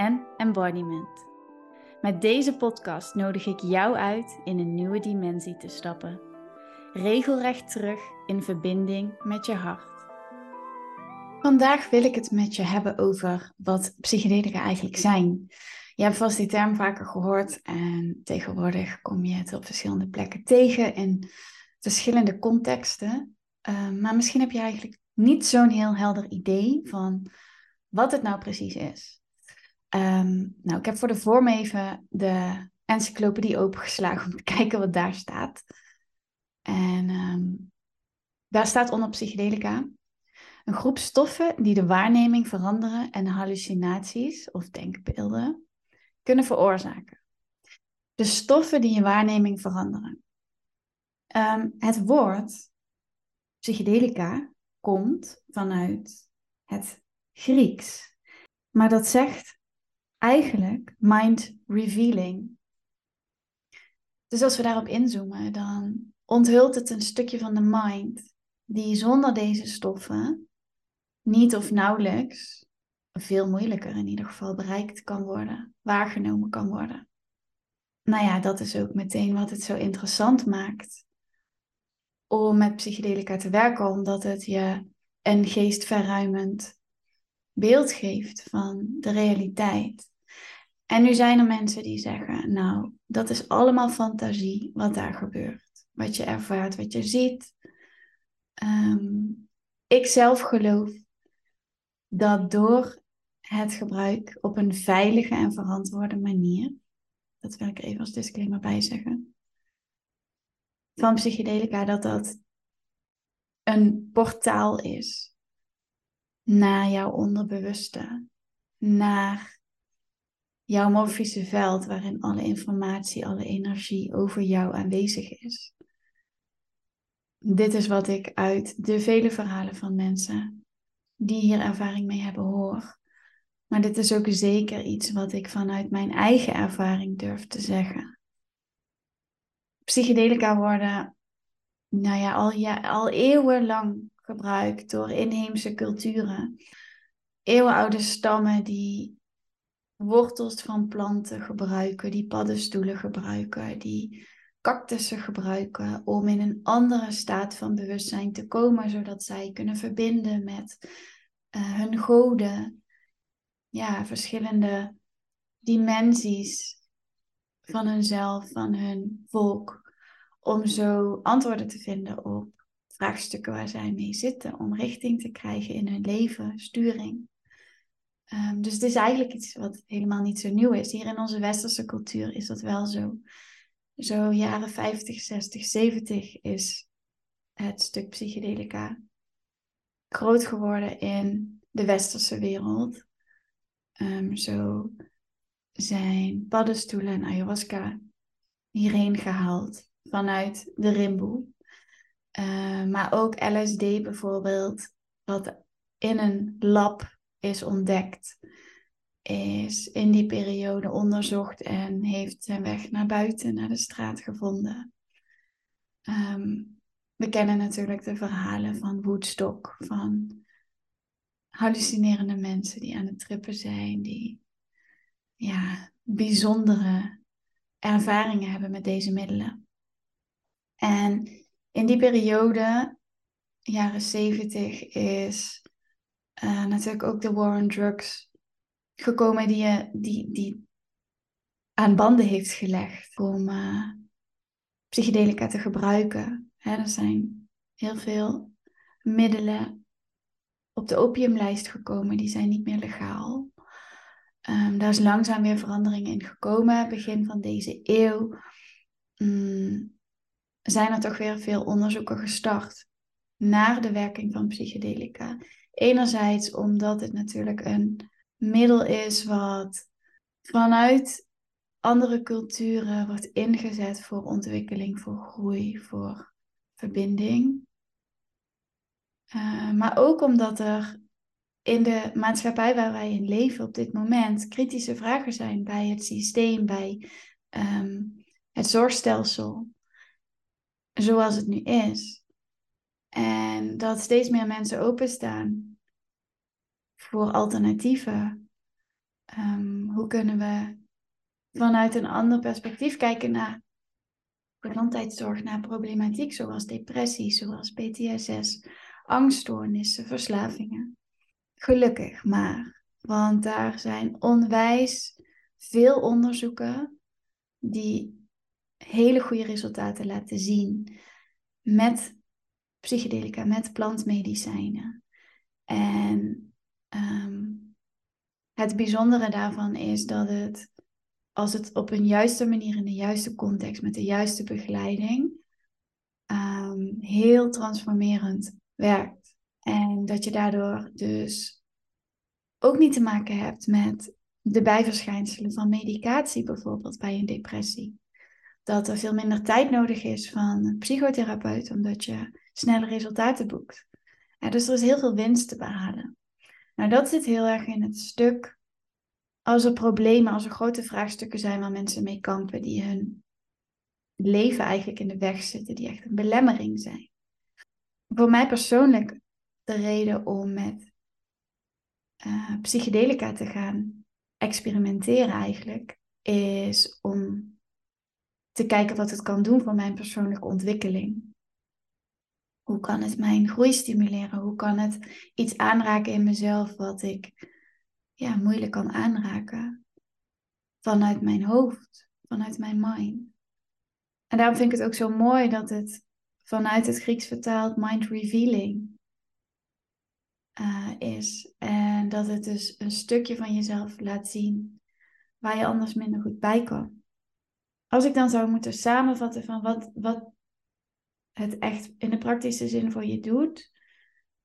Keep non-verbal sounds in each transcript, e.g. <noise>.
en embodiment. Met deze podcast nodig ik jou uit in een nieuwe dimensie te stappen. Regelrecht terug in verbinding met je hart. Vandaag wil ik het met je hebben over wat psychedelica eigenlijk zijn. Je hebt vast die term vaker gehoord en tegenwoordig kom je het op verschillende plekken tegen in verschillende contexten. Uh, maar misschien heb je eigenlijk niet zo'n heel helder idee van wat het nou precies is. Ehm, nou, ik heb voor de vorm even de encyclopedie opengeslagen om te <laughs> kijken wat daar staat. En um, daar staat onder psychedelica een groep stoffen die de waarneming veranderen en hallucinaties of denkbeelden kunnen veroorzaken. De stoffen die je waarneming veranderen. Um, het woord psychedelica komt vanuit het Grieks. Maar dat zegt eigenlijk mind revealing. Dus als we daarop inzoomen, dan onthult het een stukje van de mind die zonder deze stoffen niet of nauwelijks, veel moeilijker in ieder geval, bereikt kan worden, waargenomen kan worden. Nou ja, dat is ook meteen wat het zo interessant maakt om met psychedelica te werken, omdat het je een geestverruimend beeld geeft van de realiteit. En nu zijn er mensen die zeggen, nou, dat is allemaal fantasie wat daar gebeurt. Wat je ervaart, wat je ziet. Um, ik zelf geloof dat door het gebruik op een veilige en verantwoorde manier, dat wil ik even als disclaimer bij zeggen, van psychedelica, dat dat een portaal is naar jouw onderbewuste, naar jouw morfische veld waarin alle informatie, alle energie over jou aanwezig is. Dit is wat ik uit de vele verhalen van mensen die hier ervaring mee hebben hoor. Maar dit is ook zeker iets wat ik vanuit mijn eigen ervaring durf te zeggen. Psychedelica worden nou ja, al, al eeuwenlang gebruikt door inheemse culturen. Eeuwenoude stammen die wortels van planten gebruiken, die paddenstoelen gebruiken, die cactussen gebruiken om in een andere staat van bewustzijn te komen, zodat zij kunnen verbinden met uh, hun goden. Ja, verschillende dimensies van hunzelf, van hun volk, om zo antwoorden te vinden op vraagstukken waar zij mee zitten, om richting te krijgen in hun leven, sturing. Um, dus het is eigenlijk iets wat helemaal niet zo nieuw is. Hier in onze westerse cultuur is dat wel zo. Zo jaren 50, 60, 70 is het stuk psychedelica groot geworden in de westerse wereld. Um, zo zijn paddenstoelen en ayahuasca hierheen gehaald vanuit de rimboe. Uh, maar ook LSD bijvoorbeeld, wat in een lab is ontdekt, is in die periode onderzocht en heeft zijn weg naar buiten, naar de straat gevonden. Ehm, we kennen natuurlijk de verhalen van Woodstock, van hallucinerende mensen die aan het trippen zijn, die ja, bijzondere ervaringen hebben met deze middelen. En in die periode, jaren zeventig, is uh, natuurlijk ook de war on drugs gekomen die, je, die, die aan banden heeft gelegd om uh, psychedelica te gebruiken. Hè, er zijn heel veel middelen op de opiumlijst gekomen, die zijn niet meer legaal. Um, daar is langzaam weer verandering in gekomen. Begin van deze eeuw um, zijn er toch weer veel onderzoeken gestart naar de werking van psychedelica. Enerzijds omdat het natuurlijk een middel is wat vanuit andere culturen wordt ingezet voor ontwikkeling, voor groei, voor verbinding. Uh, maar ook omdat er in de maatschappij waar wij in leven op dit moment kritische vragen zijn bij het systeem, bij um, het zorgstelsel, zoals het nu is. En dat steeds meer mensen openstaan voor alternatieven. Um, hoe kunnen we vanuit een ander perspectief kijken naar gezondheidszorg, naar problematiek zoals depressie, zoals PTSS, angststoornissen, verslavingen. Gelukkig maar, want daar zijn onwijs veel onderzoeken die hele goede resultaten laten zien met psychedelica, met plantmedicijnen. En ehm, het bijzondere daarvan is dat het, als het op een juiste manier, in de juiste context, met de juiste begeleiding, um, heel transformerend werkt. En dat je daardoor dus ook niet te maken hebt met de bijverschijnselen van medicatie, bijvoorbeeld bij een depressie. Dat er veel minder tijd nodig is van een psychotherapeut, omdat je snelle resultaten boekt. Dus er is heel veel winst te behalen. Nou, dat zit heel erg in het stuk. Als er problemen, als er grote vraagstukken zijn waar mensen mee kampen, die hun leven eigenlijk in de weg zitten, die echt een belemmering zijn. Voor mij persoonlijk de reden om met uh, psychedelica te gaan experimenteren eigenlijk, is om te kijken wat het kan doen voor mijn persoonlijke ontwikkeling. Hoe kan het mijn groei stimuleren? Hoe kan het iets aanraken in mezelf wat ik ja, moeilijk kan aanraken? Vanuit mijn hoofd, vanuit mijn mind. En daarom vind ik het ook zo mooi dat het vanuit het Grieks vertaald mind revealing uh, is. En dat het dus een stukje van jezelf laat zien waar je anders minder goed bij kan. Als ik dan zou moeten samenvatten van wat, wat het echt in de praktische zin voor je doet,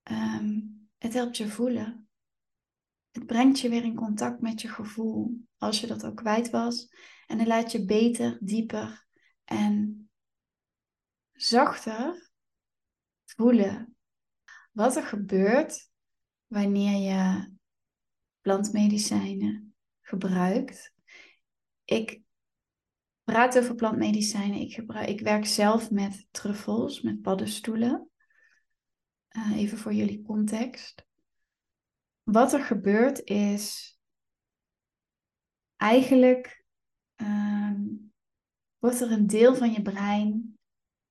um, het helpt je voelen. Het brengt je weer in contact met je gevoel, als je dat al kwijt was. En dan laat je beter, dieper en zachter voelen wat er gebeurt wanneer je plantmedicijnen gebruikt. Ik praat over plantmedicijnen. Ik, gebruik, ik werk zelf met truffels, met paddenstoelen. Uh, even voor jullie context. Wat er gebeurt is eigenlijk um, wordt er een deel van je brein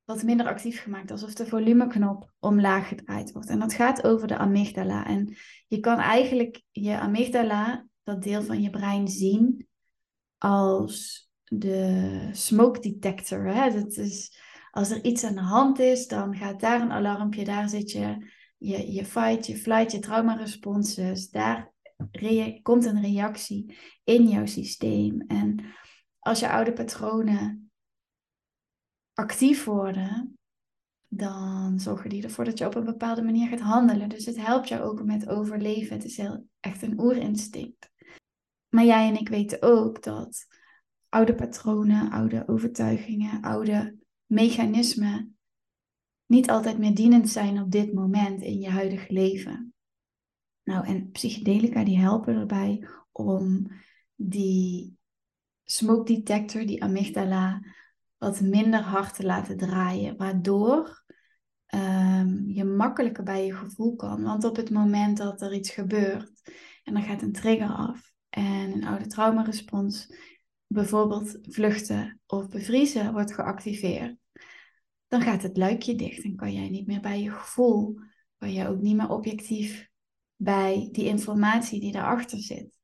wat minder actief gemaakt, alsof de volumeknop omlaag gedraaid wordt. En dat gaat over de amygdala. En je kan eigenlijk je amygdala, dat deel van je brein, zien als de smoke detector. Hè? Dat is, als er iets aan de hand is, dan gaat daar een alarmpje, daar zit je, je, je fight, je flight, je traumaresponses. Daar komt een reactie in jouw systeem. En als je oude patronen actief worden, dan zorgen die ervoor dat je op een bepaalde manier gaat handelen. Dus het helpt jou ook met overleven. Het is heel, echt een oerinstinct. Maar jij en ik weten ook dat oude patronen, oude overtuigingen, oude mechanismen niet altijd meer dienend zijn op dit moment in je huidige leven. Nou, en psychedelica die helpen erbij om die smoke detector, die amygdala, wat minder hard te laten draaien, waardoor um, je makkelijker bij je gevoel kan. Want op het moment dat er iets gebeurt en dan gaat een trigger af en een oude traumarespons, bijvoorbeeld vluchten of bevriezen, wordt geactiveerd, dan gaat het luikje dicht en kan jij niet meer bij je gevoel, kan jij ook niet meer objectief bij die informatie die daarachter zit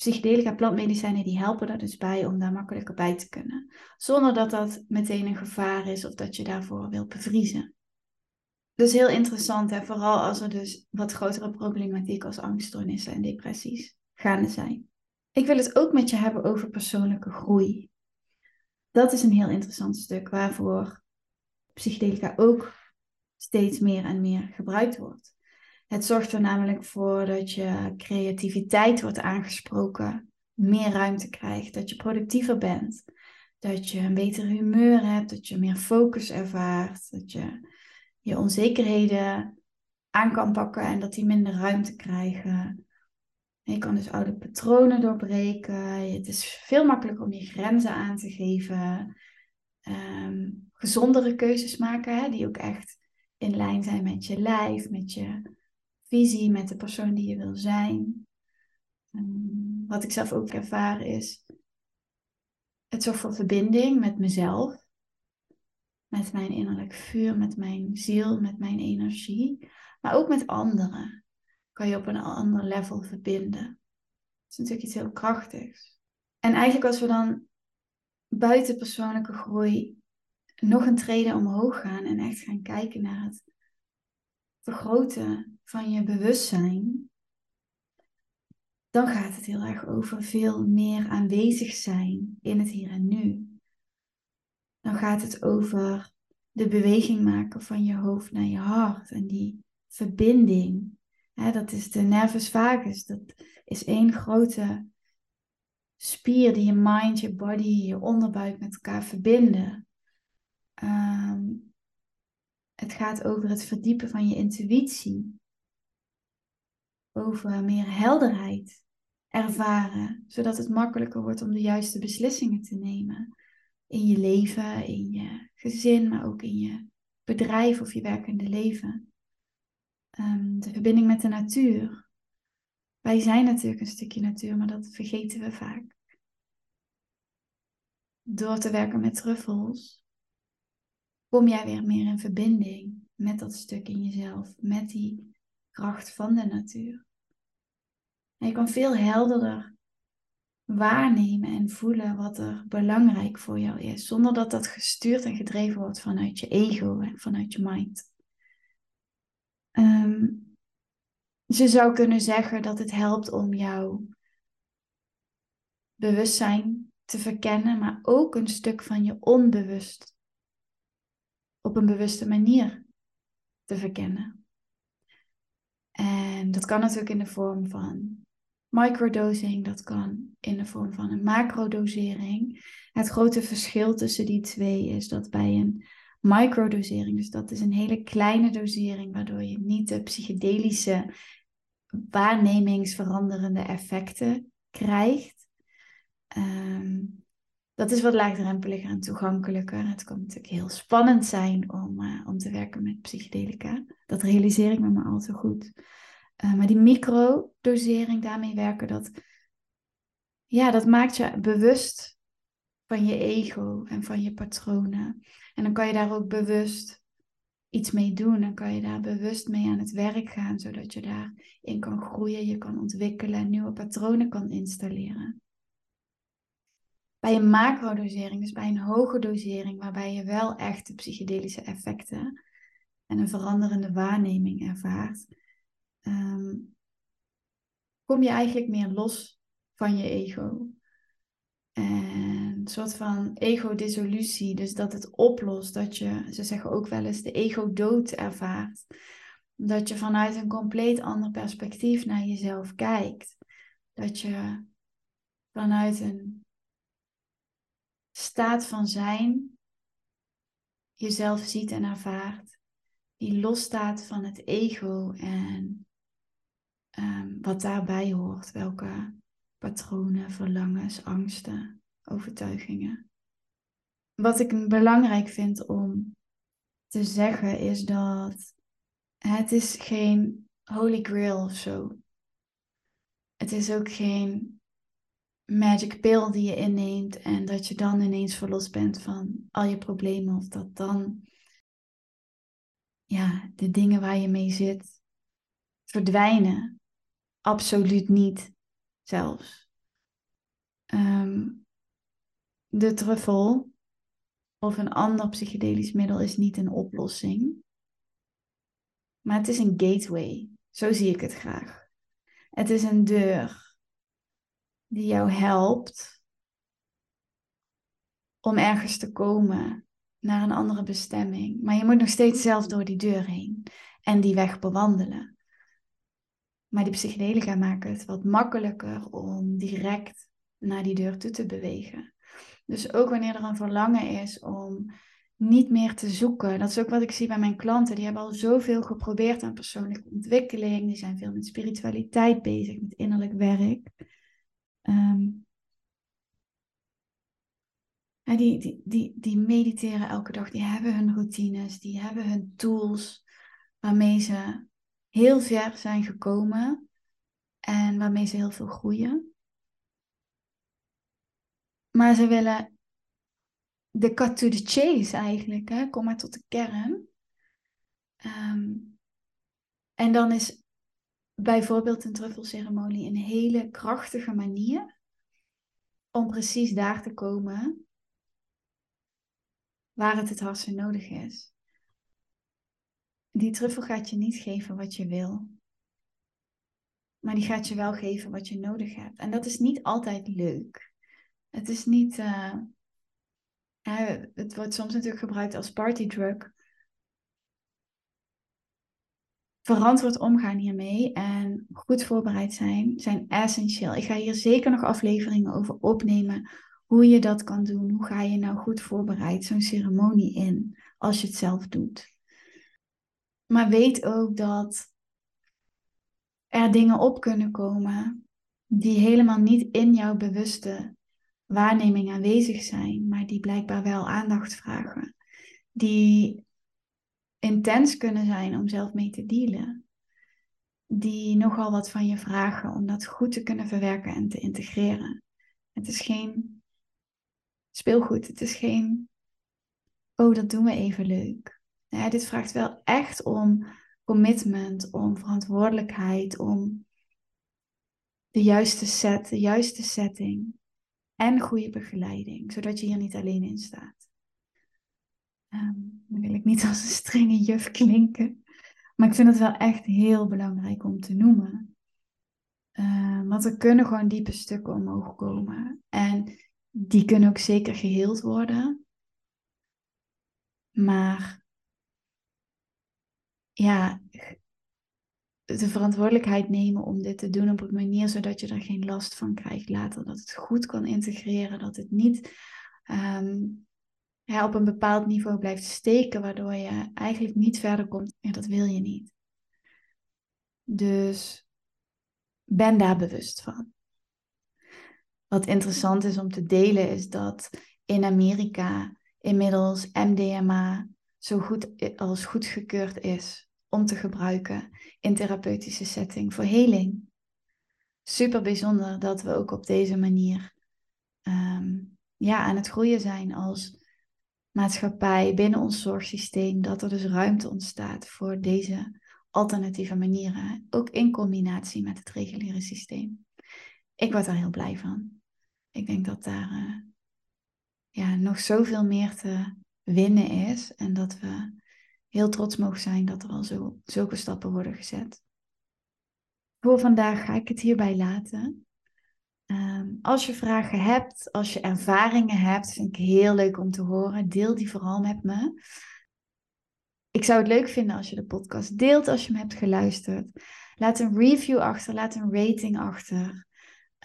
psychedelica plantmedicijnen die helpen er dus bij om daar makkelijker bij te kunnen. Zonder dat dat meteen een gevaar is of dat je daarvoor wilt bevriezen. Dus heel interessant, hè? vooral als er dus wat grotere problematiek als angststoornissen en depressies gaande zijn. Ik wil het ook met je hebben over persoonlijke groei. Dat is een heel interessant stuk waarvoor psychedelica ook steeds meer en meer gebruikt wordt. Het zorgt er namelijk voor dat je creativiteit wordt aangesproken meer ruimte krijgt, dat je productiever bent, dat je een beter humeur hebt, dat je meer focus ervaart, dat je je onzekerheden aan kan pakken en dat die minder ruimte krijgen. Je kan dus oude patronen doorbreken. Het is veel makkelijker om je grenzen aan te geven. Ehm, gezondere keuzes maken, hè, die ook echt in lijn zijn met je lijf, met je visie, met de persoon die je wil zijn. Um, wat ik zelf ook ervaar is, het zorgt voor verbinding met mezelf, met mijn innerlijk vuur, met mijn ziel, met mijn energie, maar ook met anderen. Kan je op een ander level verbinden. Dat is natuurlijk iets heel krachtigs. En eigenlijk als we dan buiten persoonlijke groei nog een trede omhoog gaan en echt gaan kijken naar het vergroten van je bewustzijn, dan gaat het heel erg over veel meer aanwezig zijn in het hier en nu. Dan gaat het over de beweging maken van je hoofd naar je hart en die verbinding. Dat is de nervus vagus. Dat is één grote spier die je mind, je body, je onderbuik met elkaar verbinden. Ehm, het gaat over het verdiepen van je intuïtie. Over meer helderheid ervaren, zodat het makkelijker wordt om de juiste beslissingen te nemen. In je leven, in je gezin, maar ook in je bedrijf of je werkende leven. Ehm, de verbinding met de natuur. Wij zijn natuurlijk een stukje natuur, maar dat vergeten we vaak. Door te werken met truffels kom jij weer meer in verbinding met dat stuk in jezelf, met die kracht van de natuur. En je kan veel helderder waarnemen en voelen wat er belangrijk voor jou is, zonder dat dat gestuurd en gedreven wordt vanuit je ego en vanuit je mind. Um, je zou kunnen zeggen dat het helpt om jouw bewustzijn te verkennen, maar ook een stuk van je onbewust op een bewuste manier te verkennen. En dat kan natuurlijk in de vorm van microdosing, dat kan in de vorm van een macrodosering. Het grote verschil tussen die twee is dat bij een microdosering, dus dat is een hele kleine dosering, waardoor je niet de psychedelische waarnemingsveranderende effecten krijgt. Ehm, dat is wat laagdrempeliger en toegankelijker. Het kan natuurlijk heel spannend zijn om, uh, om te werken met psychedelica. Dat realiseer ik me maar al te goed. Uh, maar die microdosering, daarmee werken, dat, ja, dat maakt je bewust van je ego en van je patronen. En dan kan je daar ook bewust iets mee doen. Dan kan je daar bewust mee aan het werk gaan, zodat je daarin kan groeien, je kan ontwikkelen en nieuwe patronen kan installeren. Bij een macrodosering, dus bij een hoge dosering, waarbij je wel echt de psychedelische effecten en een veranderende waarneming ervaart, ehm, kom je eigenlijk meer los van je ego. En soort van ego-dissolutie, dus dat het oplost, dat je, ze zeggen ook wel eens, de ego-dood ervaart. Dat je vanuit een compleet ander perspectief naar jezelf kijkt. Dat je vanuit een staat van zijn jezelf ziet en ervaart, die losstaat van het ego en um, wat daarbij hoort, welke patronen, verlangens, angsten, overtuigingen. Wat ik belangrijk vind om te zeggen is dat het is geen holy grail of zo. Het is ook geen magic pill die je inneemt en dat je dan ineens verlost bent van al je problemen of dat dan ja, de dingen waar je mee zit verdwijnen. Absoluut niet zelfs. Ehm, de truffel of een ander psychedelisch middel is niet een oplossing. Maar het is een gateway. Zo zie ik het graag. Het is een deur die jou helpt om ergens te komen naar een andere bestemming. Maar je moet nog steeds zelf door die deur heen en die weg bewandelen. Maar die psychedelica maken het wat makkelijker om direct naar die deur toe te bewegen. Dus ook wanneer er een verlangen is om niet meer te zoeken. Dat is ook wat ik zie bij mijn klanten. Die hebben al zoveel geprobeerd aan persoonlijke ontwikkeling. Die zijn veel met spiritualiteit bezig, met innerlijk werk. Um, die, die, die, die mediteren elke dag, die hebben hun routines, die hebben hun tools waarmee ze heel ver zijn gekomen en waarmee ze heel veel groeien. Maar ze willen de cut to the chase eigenlijk, hè? kom maar tot de kern. Ehm, en dan is bijvoorbeeld een truffelceremonie een hele krachtige manier om precies daar te komen waar het het hardst nodig is. Die truffel gaat je niet geven wat je wil, maar die gaat je wel geven wat je nodig hebt. En dat is niet altijd leuk. Het is niet. Uh, het wordt soms natuurlijk gebruikt als partydrug. Verantwoord omgaan hiermee en goed voorbereid zijn zijn essentieel. Ik ga hier zeker nog afleveringen over opnemen hoe je dat kan doen. Hoe ga je nou goed voorbereid zo'n ceremonie in als je het zelf doet. Maar weet ook dat er dingen op kunnen komen die helemaal niet in jouw bewuste waarneming aanwezig zijn, maar die blijkbaar wel aandacht vragen. Die intens kunnen zijn om zelf mee te dealen. Die nogal wat van je vragen om dat goed te kunnen verwerken en te integreren. Het is geen speelgoed. Het is geen, oh, dat doen we even leuk. Ja, dit vraagt wel echt om commitment, om verantwoordelijkheid, om de juiste set, de juiste setting en goede begeleiding, zodat je hier niet alleen in staat. Um, dan wil ik niet als een strenge juf klinken, maar ik vind het wel echt heel belangrijk om te noemen. Uh, want er kunnen gewoon diepe stukken omhoog komen. En die kunnen ook zeker geheeld worden. Maar ja, de verantwoordelijkheid nemen om dit te doen op een manier zodat je er geen last van krijgt later. Dat het goed kan integreren, dat het niet ja, op een bepaald niveau blijft steken, waardoor je eigenlijk niet verder komt. Ja, dat wil je niet. Dus ben daar bewust van. Wat interessant is om te delen is dat in Amerika inmiddels MDMA zo goed als goedgekeurd is om te gebruiken in therapeutische setting voor heling. Super bijzonder dat we ook op deze manier ehm, ja, aan het groeien zijn als maatschappij binnen ons zorgsysteem, dat er dus ruimte ontstaat voor deze alternatieve manieren, ook in combinatie met het reguliere systeem. Ik word er heel blij van ik denk dat daar uh, ja, nog zoveel meer te winnen is. En dat we heel trots mogen zijn dat er al zo, zulke stappen worden gezet. Voor vandaag ga ik het hierbij laten. Um, als je vragen hebt, als je ervaringen hebt, vind ik heel leuk om te horen. Deel die vooral met me. Ik zou het leuk vinden als je de podcast deelt als je hem hebt geluisterd. Laat een review achter, laat een rating achter.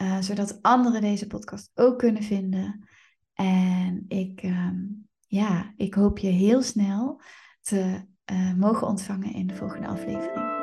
Uh, zodat anderen deze podcast ook kunnen vinden. En ik, um, ja, ik hoop je heel snel te uh, mogen ontvangen in de volgende aflevering.